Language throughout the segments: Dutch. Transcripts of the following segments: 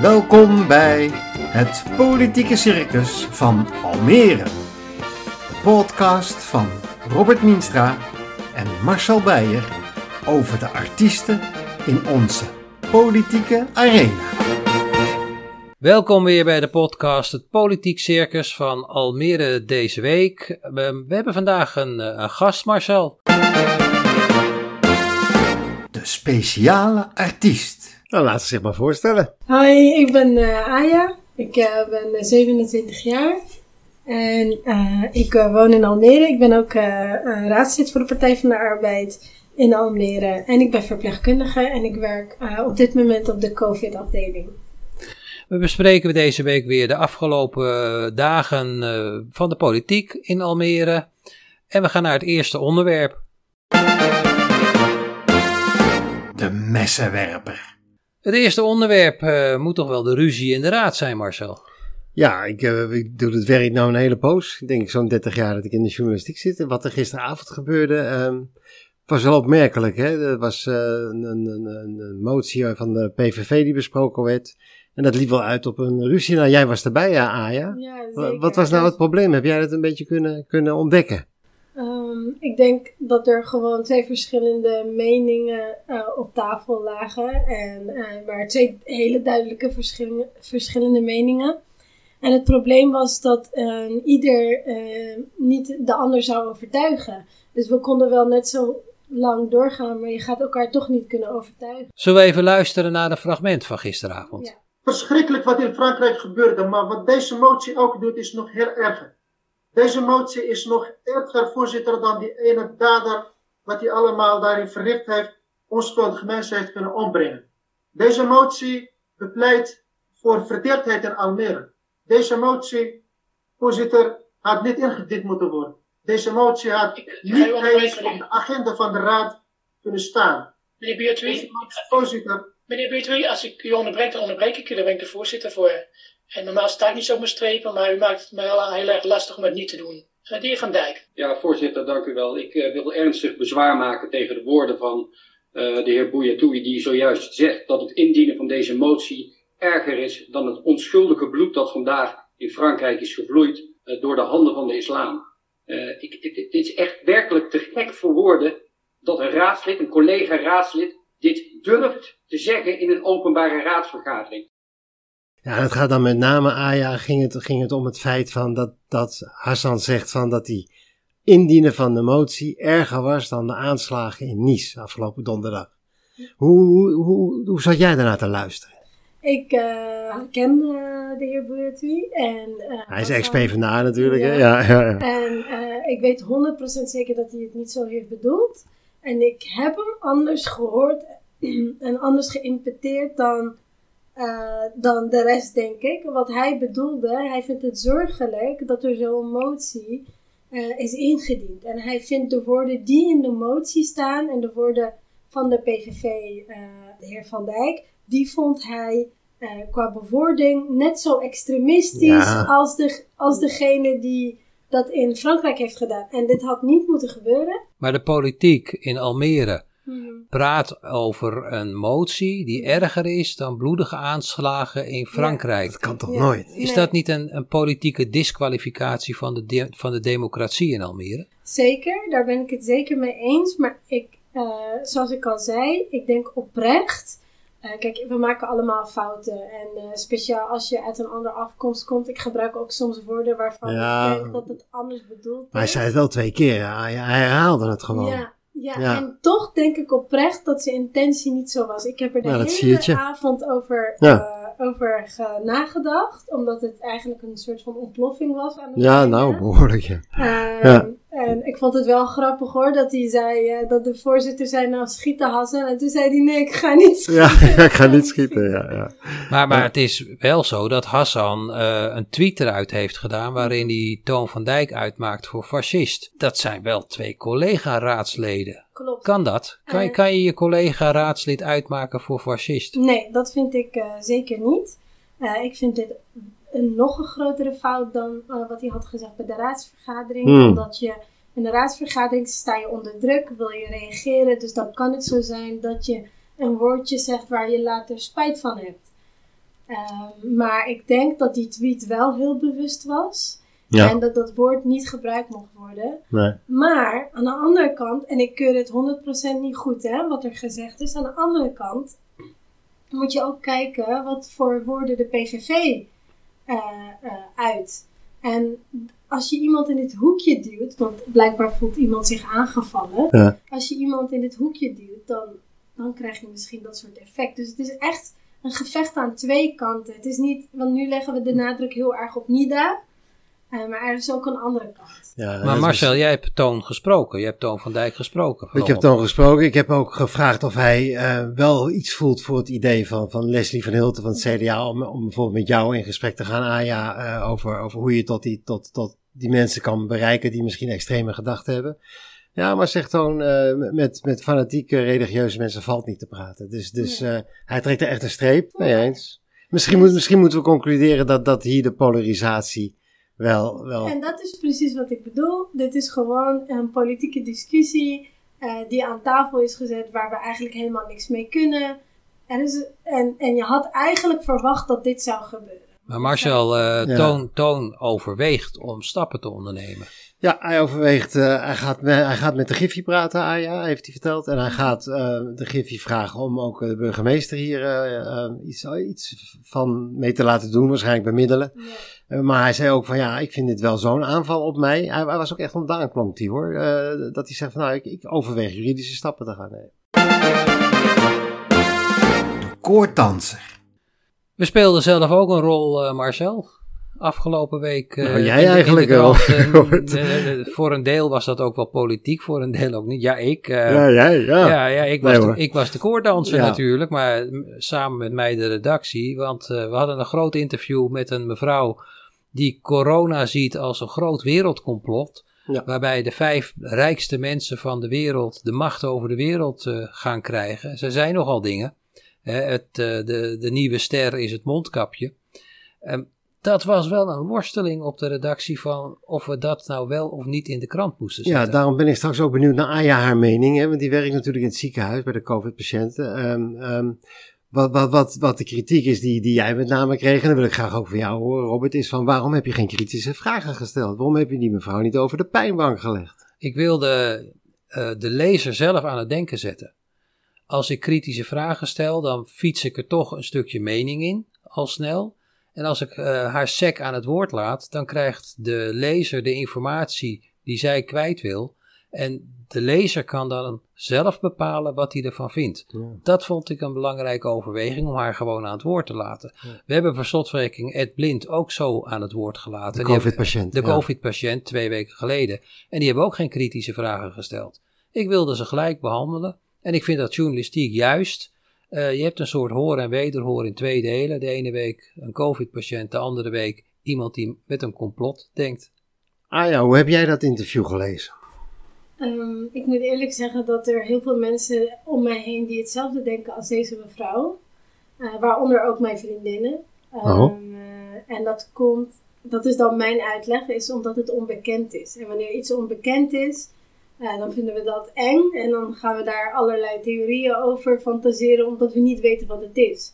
Welkom bij het Politieke Circus van Almere. De podcast van Robert Mienstra en Marcel Beijer over de artiesten in onze politieke arena. Welkom weer bij de podcast Het Politiek Circus van Almere deze week. We, we hebben vandaag een, eh, een gast, Marcel. De speciale artiest. Nou, laat ze zich maar voorstellen. Hoi, ik ben eh, Aya. Ik eh, ben eh, 27 jaar. En eh, ik eh, woon in Almere. Ik ben ook eh, eh, raadslid voor de Partij van de Arbeid in Almere. En ik ben verpleegkundige en ik werk eh, op dit moment op de COVID-afdeling. We bespreken deze week weer de afgelopen eh, dagen eh, van de politiek in Almere. En we gaan naar het eerste onderwerp. De messenwerper. Het eerste onderwerp eh, moet toch wel de ruzie in de raad zijn, Marcel? Ja, ik, eh, ik doe het werk nou een hele poos. Ik denk zo'n 30 jaar dat ik in de journalistiek zit. En wat er gisteravond gebeurde, ehm, was wel opmerkelijk. Hè? Er was eh, een, een, een, een motie van de PVV die besproken werd. En dat liep wel uit op een ruzie. Nou, jij was erbij, ja, Aya. Ja, Wa- Wat was nou het probleem? Heb jij dat een beetje kunnen, kunnen ontdekken? Ehm, ik denk dat er gewoon twee verschillende meningen eh, op tafel lagen. En, eh, maar twee hele duidelijke verschillende, verschillende meningen. En het probleem was dat eh, ieder eh, niet de ander zou overtuigen. Dus we konden wel net zo lang doorgaan, maar je gaat elkaar toch niet kunnen overtuigen. Zullen we even luisteren naar een fragment van gisteravond? Ja. verschrikkelijk wat in Frankrijk gebeurde, maar wat deze motie ook doet is nog heel erger. Deze motie is nog erger, voorzitter, dan die ene dader wat hij allemaal daarin verricht heeft, onschuldige mensen heeft kunnen ombrengen. Deze motie bepleit voor verdeeldheid in Almere. Deze motie, voorzitter, had niet ingediend moeten worden. Deze motie had Ik, niet eens op de agenda van de raad kunnen staan. meneer motie, voorzitter, Meneer Buurtwie, als ik u onderbreek, dan onderbreek ik u. Daar ben ik de voorzitter voor. En normaal sta ik niet zo op mijn strepen, maar u maakt het mij wel heel erg lastig om het niet te doen. Eh, De heer Van Dijk. Ja, voorzitter, dank u wel. Ik eh, wil ernstig bezwaar maken tegen de woorden van eh, de heer Bouyatoui, die zojuist zegt dat het indienen van deze motie erger is dan het onschuldige bloed dat vandaag in Frankrijk is gevloeid door de handen van de islam. Ik, dit, is echt werkelijk te gek voor woorden dat een raadslid, een collega-raadslid, dit durft te zeggen in een openbare raadsvergadering. Ja, het gaat dan met name, Aya, ging het, ging het om het feit van dat, dat Hassan zegt van dat die indienen van de motie erger was dan de aanslagen in Nice afgelopen donderdag. Hoe, hoe, hoe, hoe zat jij daarnaar te luisteren? Ik eh, ken de heer Buurtwie. En, eh, Hij is ex-PVDA natuurlijk, hè? Ja. Ja, ja, ja. En eh, ik weet 100% zeker dat hij het niet zo heeft bedoeld. En ik heb hem anders gehoord en anders geïnterpreteerd dan, eh, dan de rest, denk ik. Wat hij bedoelde, hij vindt het zorgelijk dat er zo'n motie eh, is ingediend. En hij vindt de woorden die in de motie staan en de woorden van de PVV, eh, de heer Van Dijk, die vond hij eh, qua bewoording net zo extremistisch Ja. als, de, als degene die dat in Frankrijk heeft gedaan. En dit had niet moeten gebeuren. Maar de politiek in Almere praat over een motie die erger is dan bloedige aanslagen in Frankrijk. Dat kan toch Ja. nooit? Is Nee. dat niet een, een politieke disqualificatie van de, de- van de democratie in Almere? Zeker, daar ben ik het zeker mee eens. Maar ik, eh, zoals ik al zei, ik denk oprecht. eh, kijk, we maken allemaal fouten. En eh, speciaal als je uit een andere afkomst komt. Ik gebruik ook soms woorden waarvan Ja. ik denk dat het anders bedoeld is. Maar hij zei het wel twee keer, ja. Hij, hij herhaalde het gewoon. Ja, ja, Ja. en toch denk ik oprecht dat zijn intentie niet zo was. Ik heb er de Nou, hele avond over, Ja. eh, over ge- nagedacht. Omdat het eigenlijk een soort van ontploffing was. Aan het Ja, einde. nou, behoorlijk, ja. Ehm, Ja. En ik vond het wel grappig hoor, dat hij zei, eh, dat de voorzitter zei, nou schieten Hassan. En toen zei hij, nee, ik ga niet schieten. Ja, ik ga niet schieten, ja. ja. Maar, maar Ja. het is wel zo dat Hassan eh, een tweet eruit heeft gedaan waarin hij Toon van Dijk uitmaakt voor fascist. Dat zijn wel twee collega-raadsleden. Klopt. Kan dat? Kan, je- Eh. kan je je collega-raadslid uitmaken voor fascist? Nee, dat vind ik eh, zeker niet. Eh, ik vind dit een nog een grotere fout dan eh, wat hij had gezegd bij de raadsvergadering. Hmm. Omdat je in de raadsvergadering sta je onder druk, wil je reageren. Dus dan kan het zo zijn dat je een woordje zegt waar je later spijt van hebt. Ehm, maar ik denk dat die tweet wel heel bewust was. Ja. En dat dat woord niet gebruikt mocht worden. Nee. Maar aan de andere kant, en ik keur het 100% niet goed hè, wat er gezegd is. Aan de andere kant moet je ook kijken wat voor woorden de PVV eh, eh, uit. En als je iemand in dit hoekje duwt, want blijkbaar voelt iemand zich aangevallen. Ja. Als je iemand in dit hoekje duwt, dan, dan krijg je misschien dat soort effect. Dus het is echt een gevecht aan twee kanten. Het is niet, want nu leggen we de nadruk heel erg op NIDA. Eh, maar er is ook een andere kant. Ja, Maar is- Marcel, jij hebt Toon gesproken. Je hebt Toon van Dijk gesproken. Ik heb Toon gesproken. Ik heb ook gevraagd of hij eh, wel iets voelt voor het idee van, van Leslie van Hilten van het CDA. Om, om bijvoorbeeld met jou in gesprek te gaan, Aya, eh, over, over hoe je tot die, tot, tot die mensen kan bereiken die misschien extreme gedachten hebben. Ja, maar zegt Toon, eh, met, met fanatieke religieuze mensen valt niet te praten. Dus, dus eh, hij trekt er echt een streep. Nee eens. Misschien, moet, misschien moeten we concluderen dat, dat hier de polarisatie wel... wel En dat is precies wat ik bedoel. Dit is gewoon een politieke discussie eh, die aan tafel is gezet waar we eigenlijk helemaal niks mee kunnen. Is, en, en je had eigenlijk verwacht dat dit zou gebeuren. Maar Marcel, eh, Ja. Toon, Toon overweegt om stappen te ondernemen. Ja, hij overweegt, eh, hij, gaat met, hij gaat met de Giffy praten, Aya, heeft hij verteld. En hij gaat eh, de Giffy vragen om ook de burgemeester hier eh, eh, iets, iets van mee te laten doen, waarschijnlijk bemiddelen. Ja. Maar hij zei ook van ja, ik vind dit wel zo'n aanval op mij. Hij, hij was ook echt ontdaan, klonk hij hoor. Eh, dat hij zegt van nou, ik, ik overweeg juridische stappen te gaan nemen. De koorddanser. We speelden zelf ook een rol, eh, Marcel. Afgelopen week. eh, Nou, jij eigenlijk wel, eh, voor een deel was dat ook wel politiek, voor een deel ook niet. Ja, ik. eh, ja, jij, ja. Ja, ja, ik, Nee, was de, ik was de koordanser Ja. natuurlijk, maar samen met mij de redactie. Want eh, we hadden een groot interview met een mevrouw die corona ziet als een groot wereldcomplot. Ja. Waarbij de vijf rijkste mensen van de wereld de macht over de wereld gaan krijgen. Ze zijn nogal dingen. Het, eh, de, de nieuwe ster is het mondkapje. Ehm, dat was wel een worsteling op de redactie van of we dat nou wel of niet in de krant moesten zetten. Ja, daarom ben ik straks ook benieuwd naar Aya haar mening. Hè, want die werkt natuurlijk in het ziekenhuis bij de COVID-patiënten. Ehm, ehm, wat, wat, wat, wat de kritiek is die, die jij met name kreeg, en dat wil ik graag ook van jou horen, Robert, is van waarom heb je geen kritische vragen gesteld? Waarom heb je die mevrouw niet over de pijnbank gelegd? Ik wilde eh, de lezer zelf aan het denken zetten. Als ik kritische vragen stel, dan fiets ik er toch een stukje mening in, al snel. En als ik eh, haar sec aan het woord laat, dan krijgt de lezer de informatie die zij kwijt wil. En de lezer kan dan zelf bepalen wat hij ervan vindt. Dat vond ik een belangrijke overweging om haar gewoon aan het woord te laten. We hebben per slotverrekening Ed Blind ook zo aan het woord gelaten. De COVID-patiënt. de ja. COVID-patiënt twee weken geleden. En die hebben ook geen kritische vragen gesteld. Ik wilde ze gelijk behandelen. En ik vind dat journalistiek juist. eh, je hebt een soort hoor en wederhoor in twee delen. De ene week een COVID-patiënt, de andere week iemand die met een complot denkt. Aya, hoe heb jij dat interview gelezen? Ehm, ik moet eerlijk zeggen dat er heel veel mensen om mij heen die hetzelfde denken als deze mevrouw. Eh, waaronder ook mijn vriendinnen. Ehm, Oh. eh, en dat komt, dat is dan mijn uitleg, is omdat het onbekend is. En wanneer iets onbekend is, dan vinden we dat eng. En dan gaan we daar allerlei theorieën over fantaseren, omdat we niet weten wat het is.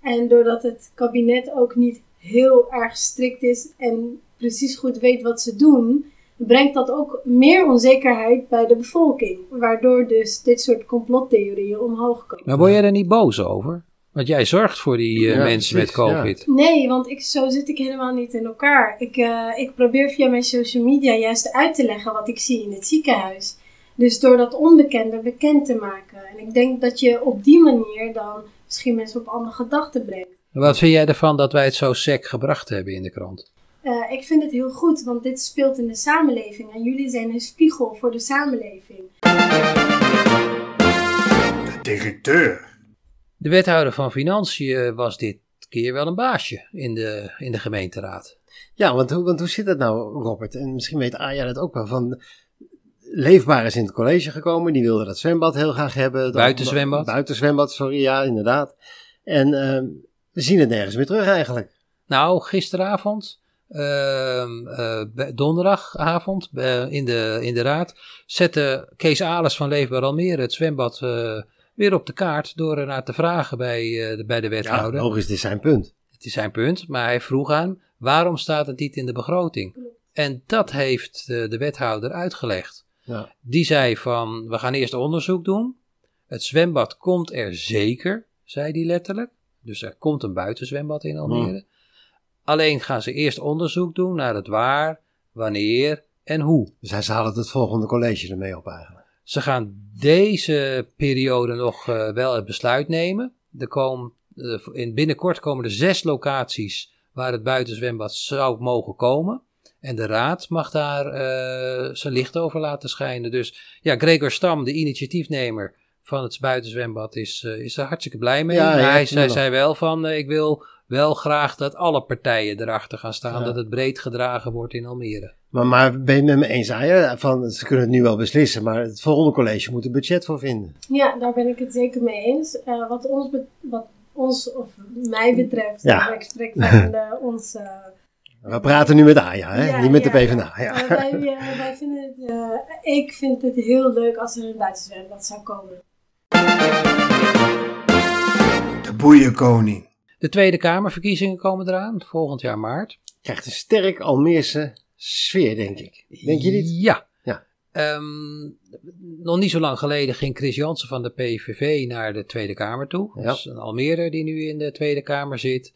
En doordat het kabinet ook niet heel erg strikt is en precies goed weet wat ze doen, brengt dat ook meer onzekerheid bij de bevolking. Waardoor dus dit soort complottheorieën omhoog komen. Maar word jij er niet boos over? Want jij zorgt voor die eh, Ja, mensen met ja. COVID. Nee, want ik, zo zit ik helemaal niet in elkaar. Ik, eh, ik probeer via mijn social media juist uit te leggen wat ik zie in het ziekenhuis. Dus door dat onbekende bekend te maken. En ik denk dat je op die manier dan misschien mensen op andere gedachten brengt. Wat vind jij ervan dat wij het zo sec gebracht hebben in de krant? Eh, ik vind het heel goed, want dit speelt in de samenleving. En jullie zijn een spiegel voor de samenleving. De directeur. De wethouder van Financiën was dit keer wel een baasje in de, in de gemeenteraad. Ja, want, hoe- want hoe zit dat nou, Robert? En misschien weet Aya dat ook wel. Van, Leefbaar is in het college gekomen. Die wilde dat zwembad heel graag hebben. Dat- Buitenzwembad. Buitenzwembad, sorry. Ja, inderdaad. En ehm, we zien het nergens meer terug eigenlijk. Nou, gisteravond, ehm, eh, donderdagavond eh, in, de, in de raad, zette Kees Alers van Leefbaar Almere het zwembad eh, weer op de kaart door ernaar te vragen bij, eh, de, bij de Ja, wethouder. logisch, dit is zijn punt. Het is zijn punt, maar hij vroeg aan waarom staat het niet in de begroting? En dat heeft eh, de wethouder uitgelegd. Ja. Die zei van, we gaan eerst onderzoek doen. Het zwembad komt er zeker, zei hij letterlijk. Dus er komt een buitenzwembad in Almere. Alleen gaan ze eerst onderzoek doen naar het waar, wanneer en hoe. Dus hij halen het volgende college ermee op eigenlijk. Ze gaan deze periode nog eh, wel het besluit nemen. Er komen, eh, in binnenkort komen er zes locaties waar het buitenzwembad zou mogen komen. En de raad mag daar eh, zijn licht over laten schijnen. Dus ja, Gregor Stam, de initiatiefnemer van het buitenzwembad, is, is er hartstikke blij mee. Ja, maar ja, hij ik zei, wel van, ik wil wel graag dat alle partijen erachter gaan staan. Ja. Dat het breed gedragen wordt in Almere. Maar, maar ben je het met me eens, Aya? Van, ze kunnen het nu wel beslissen, maar het volgende college moet er budget voor vinden. Ja, daar ben ik het zeker mee eens. Eh, wat, ons be- wat ons, of mij betreft, Ja. ik spreek van eh, ons... eh, We praten nu met Aya, hè? Ja, niet met ja, de PvdA. Ja. wij, eh, wij vinden het, eh, ik vind het heel leuk als er een buitenzwembad zou komen. De boeienkoning. De Tweede Kamerverkiezingen komen eraan, volgend jaar maart. Krijgt een sterk Almeerse sfeer, denk ik. Denk je niet? Ja. Ja. Ehm, nog niet zo lang geleden ging Chris Jansen van de PVV naar de Tweede Kamer toe. Ja. Dat is een Almere die nu in de Tweede Kamer zit.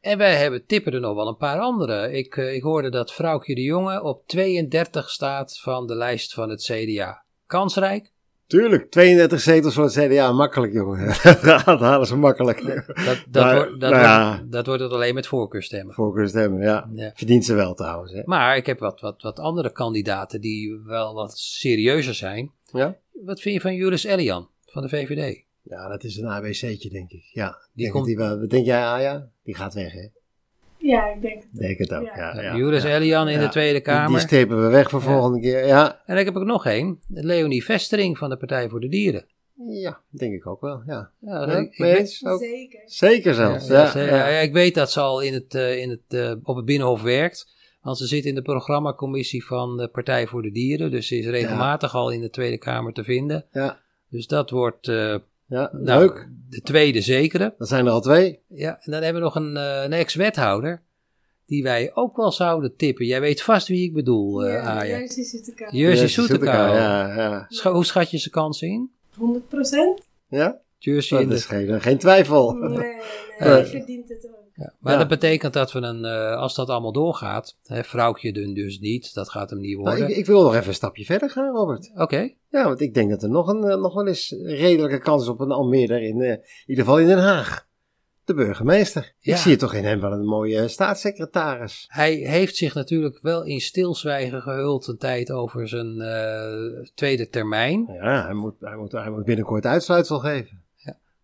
En wij hebben, tippen er nog wel een paar andere. Ik, eh, ik hoorde dat Vrouwtje de Jonge op 32 staat van de lijst van het CDA. Kansrijk? Tuurlijk, 32 zetels voor het CDA, makkelijk jongen. dat halen ze makkelijk. Dat, dat, Maar, wordt, dat, nou ja. wordt, dat wordt het alleen met voorkeurstemmen. Voorkeurstemmen, ja. Ja. Verdient ze wel trouwens, hè. Maar ik heb wat, wat, wat andere kandidaten die wel wat serieuzer zijn. Ja? Wat vind je van Julius Elian van de VVD? Ja, dat is een ABC'tje, denk ik. Ja, Die denk komt- die wel, wat denk jij, Aya? Die gaat weg, hè? Ja, ik denk het. Denk het ook, Ja. ja. Ja. Elian in Ja. de Tweede Kamer. die strepen we weg voor Ja. volgende keer. Ja, En ik heb ook nog één. Leonie Vestering van de Partij voor de Dieren. ja, denk ik ook wel, ja. Ja, Ja, ik, weet-? Ook. Zeker. Zeker zelfs, ja, ja. ze- ja. ja, ik weet dat ze al in het, eh, in het, eh, op het Binnenhof werkt. Want ze zit in de programmacommissie van de Partij voor de Dieren. Dus ze is regelmatig al in de Tweede Kamer te vinden. Ja, Dus dat wordt eh, ja, nou, leuk. de tweede zekere. Dat zijn er al twee. Ja, en dan hebben we nog een, eh, een ex-wethouder. Die wij ook wel zouden tippen. Jij weet vast wie ik bedoel, eh ja, Aja. Jerzy Soeteka. Jerzy Jerzy Soeteka. Ja, Hoe schat je zijn kansen in? 100 procent? Ja, Jersey dat in de is geen, geen twijfel. Nee, nee, Eh. hij verdient het ook. Ja, maar Ja. dat betekent dat we een, eh, als dat allemaal doorgaat, hè, vrouwtje dun dus niet, dat gaat hem niet Nou, worden. ik, ik wil nog even een stapje verder gaan, Robert. Oké, Ja, want ik denk dat er nog, een, eh, nog wel eens redelijke kans is op een Almere, in, eh, in ieder geval in Den Haag. De burgemeester. Ja. Ik zie toch in hem wel een mooie staatssecretaris. hij heeft zich natuurlijk wel in stilzwijgen gehuld een tijd over zijn tweede termijn. Ja, hij moet, hij moet, hij moet binnenkort uitsluitsel geven.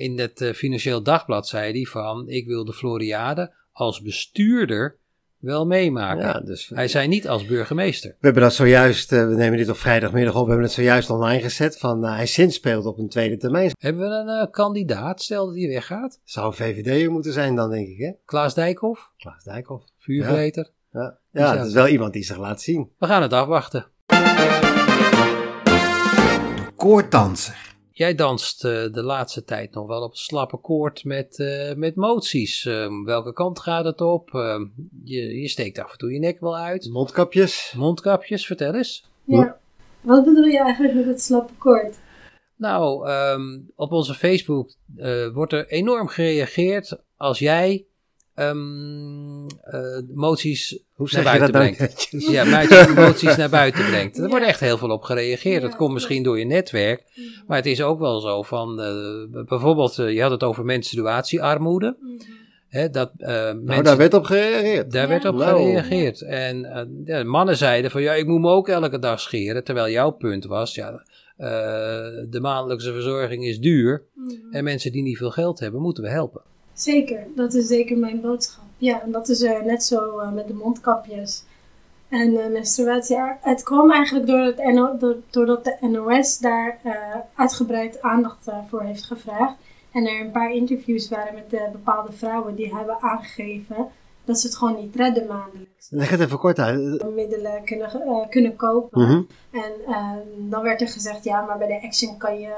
In het eh, Financieel Dagblad zei hij van, ik wil de Floriade als bestuurder wel meemaken. Ja, dus Hij zei niet als burgemeester. we hebben dat zojuist, eh, we nemen dit op vrijdagmiddag op, we hebben het zojuist online gezet van eh, hij zinspeelt op een tweede termijn. Hebben we een eh, kandidaat, stel dat hij weggaat? Zou VVD'er moeten zijn dan, denk ik, hè? Klaas Dijkhoff, Klaas Dijkhoff. vuurvreter. Ja, ja het is wel iemand die zich laat zien. We gaan het afwachten. De. Jij danst eh, de laatste tijd nog wel op een slappe koord met, eh, met moties. Ehm, welke kant gaat het op? Ehm, je, je steekt af en toe je nek wel uit. Mondkapjes. Mondkapjes, vertel eens. Ja. Wat bedoel je eigenlijk met het slappe koord? Nou, ehm, op onze Facebook eh, wordt er enorm gereageerd als jij ehm, eh, moties Hoe naar buiten brengt. Ja, moties- moties naar buiten brengt. Er Ja. wordt echt heel veel op gereageerd. Ja, dat komt misschien door je netwerk. Maar het is ook wel zo van, eh, bijvoorbeeld, eh, je had het over menstruatiearmoede. Hè, dat, eh, Nou, mensen, daar werd op gereageerd. daar Ja. werd op gereageerd. En ja, mannen zeiden van, ja, ik moet me ook elke dag scheren. Terwijl jouw punt was, ja, eh, de maandelijkse verzorging is duur. Mhm. En mensen die niet veel geld hebben, moeten we helpen. Zeker, dat is zeker mijn boodschap. Ja, en dat is eh, net zo eh, met de mondkapjes en eh, menstruatie. Het kwam eigenlijk door het NO, door, doordat de NOS daar uitgebreid aandacht voor heeft gevraagd. En er een paar interviews waren met bepaalde vrouwen die hebben aangegeven dat ze het gewoon niet redden maandelijks. Leg het even kort uit. Middelen kunnen, eh, kunnen kopen. Mhm. En eh, dan werd er gezegd, ja, maar bij de Action kan je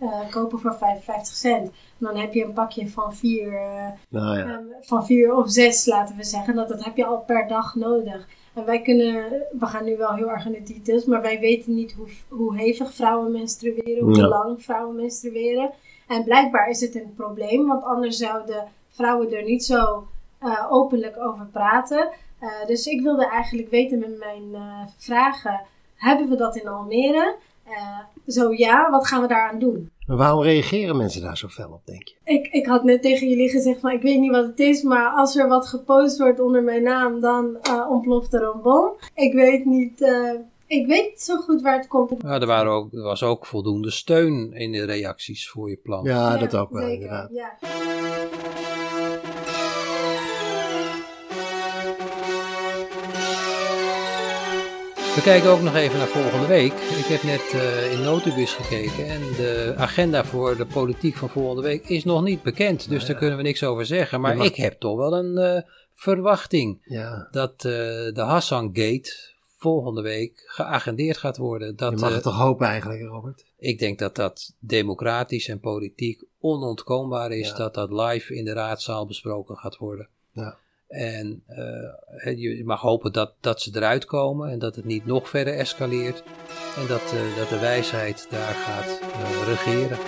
eh, kopen voor 55 cent. En dan heb je een pakje van vier, eh, Nou ja. ehm, van vier of zes, laten we zeggen. Dat, dat heb je al per dag nodig. En wij kunnen, we gaan nu wel heel erg in de details, maar wij weten niet hoe, hoe hevig vrouwen menstrueren, hoe Ja. lang vrouwen menstrueren. En blijkbaar is het een probleem, want anders zouden vrouwen er niet zo eh, openlijk over praten. Eh, dus ik wilde eigenlijk weten met mijn eh, vragen, hebben we dat in Almere? Eh, zo ja, wat gaan we daaraan doen? Maar waarom reageren mensen daar zo fel op, denk je? Ik, ik had net tegen jullie gezegd, maar ik weet niet wat het is, maar als er wat gepost wordt onder mijn naam, dan eh, ontploft er een bom. Ik weet niet, eh, ik weet niet zo goed waar het komt. Ja, er, waren ook, er was ook voldoende steun in de reacties voor je plan. Ja, dat ook wel, zeker, inderdaad. Ja. We kijken ook nog even naar volgende week. Ik heb net eh, in Notubus gekeken en de agenda voor de politiek van volgende week is nog niet bekend. Dus daar kunnen we niks over zeggen. Maar mag- ik heb toch wel een eh, verwachting Ja. dat eh, de Hassan Gate volgende week geagendeerd gaat worden. Dat, Je mag het toch hopen eigenlijk, Robert? Ik denk dat dat democratisch en politiek onontkoombaar is Ja. dat dat live in de raadzaal besproken gaat worden. Ja. En eh, je mag hopen dat, dat ze eruit komen en dat het niet nog verder escaleert. En dat, eh, dat de wijsheid daar gaat eh, regeren.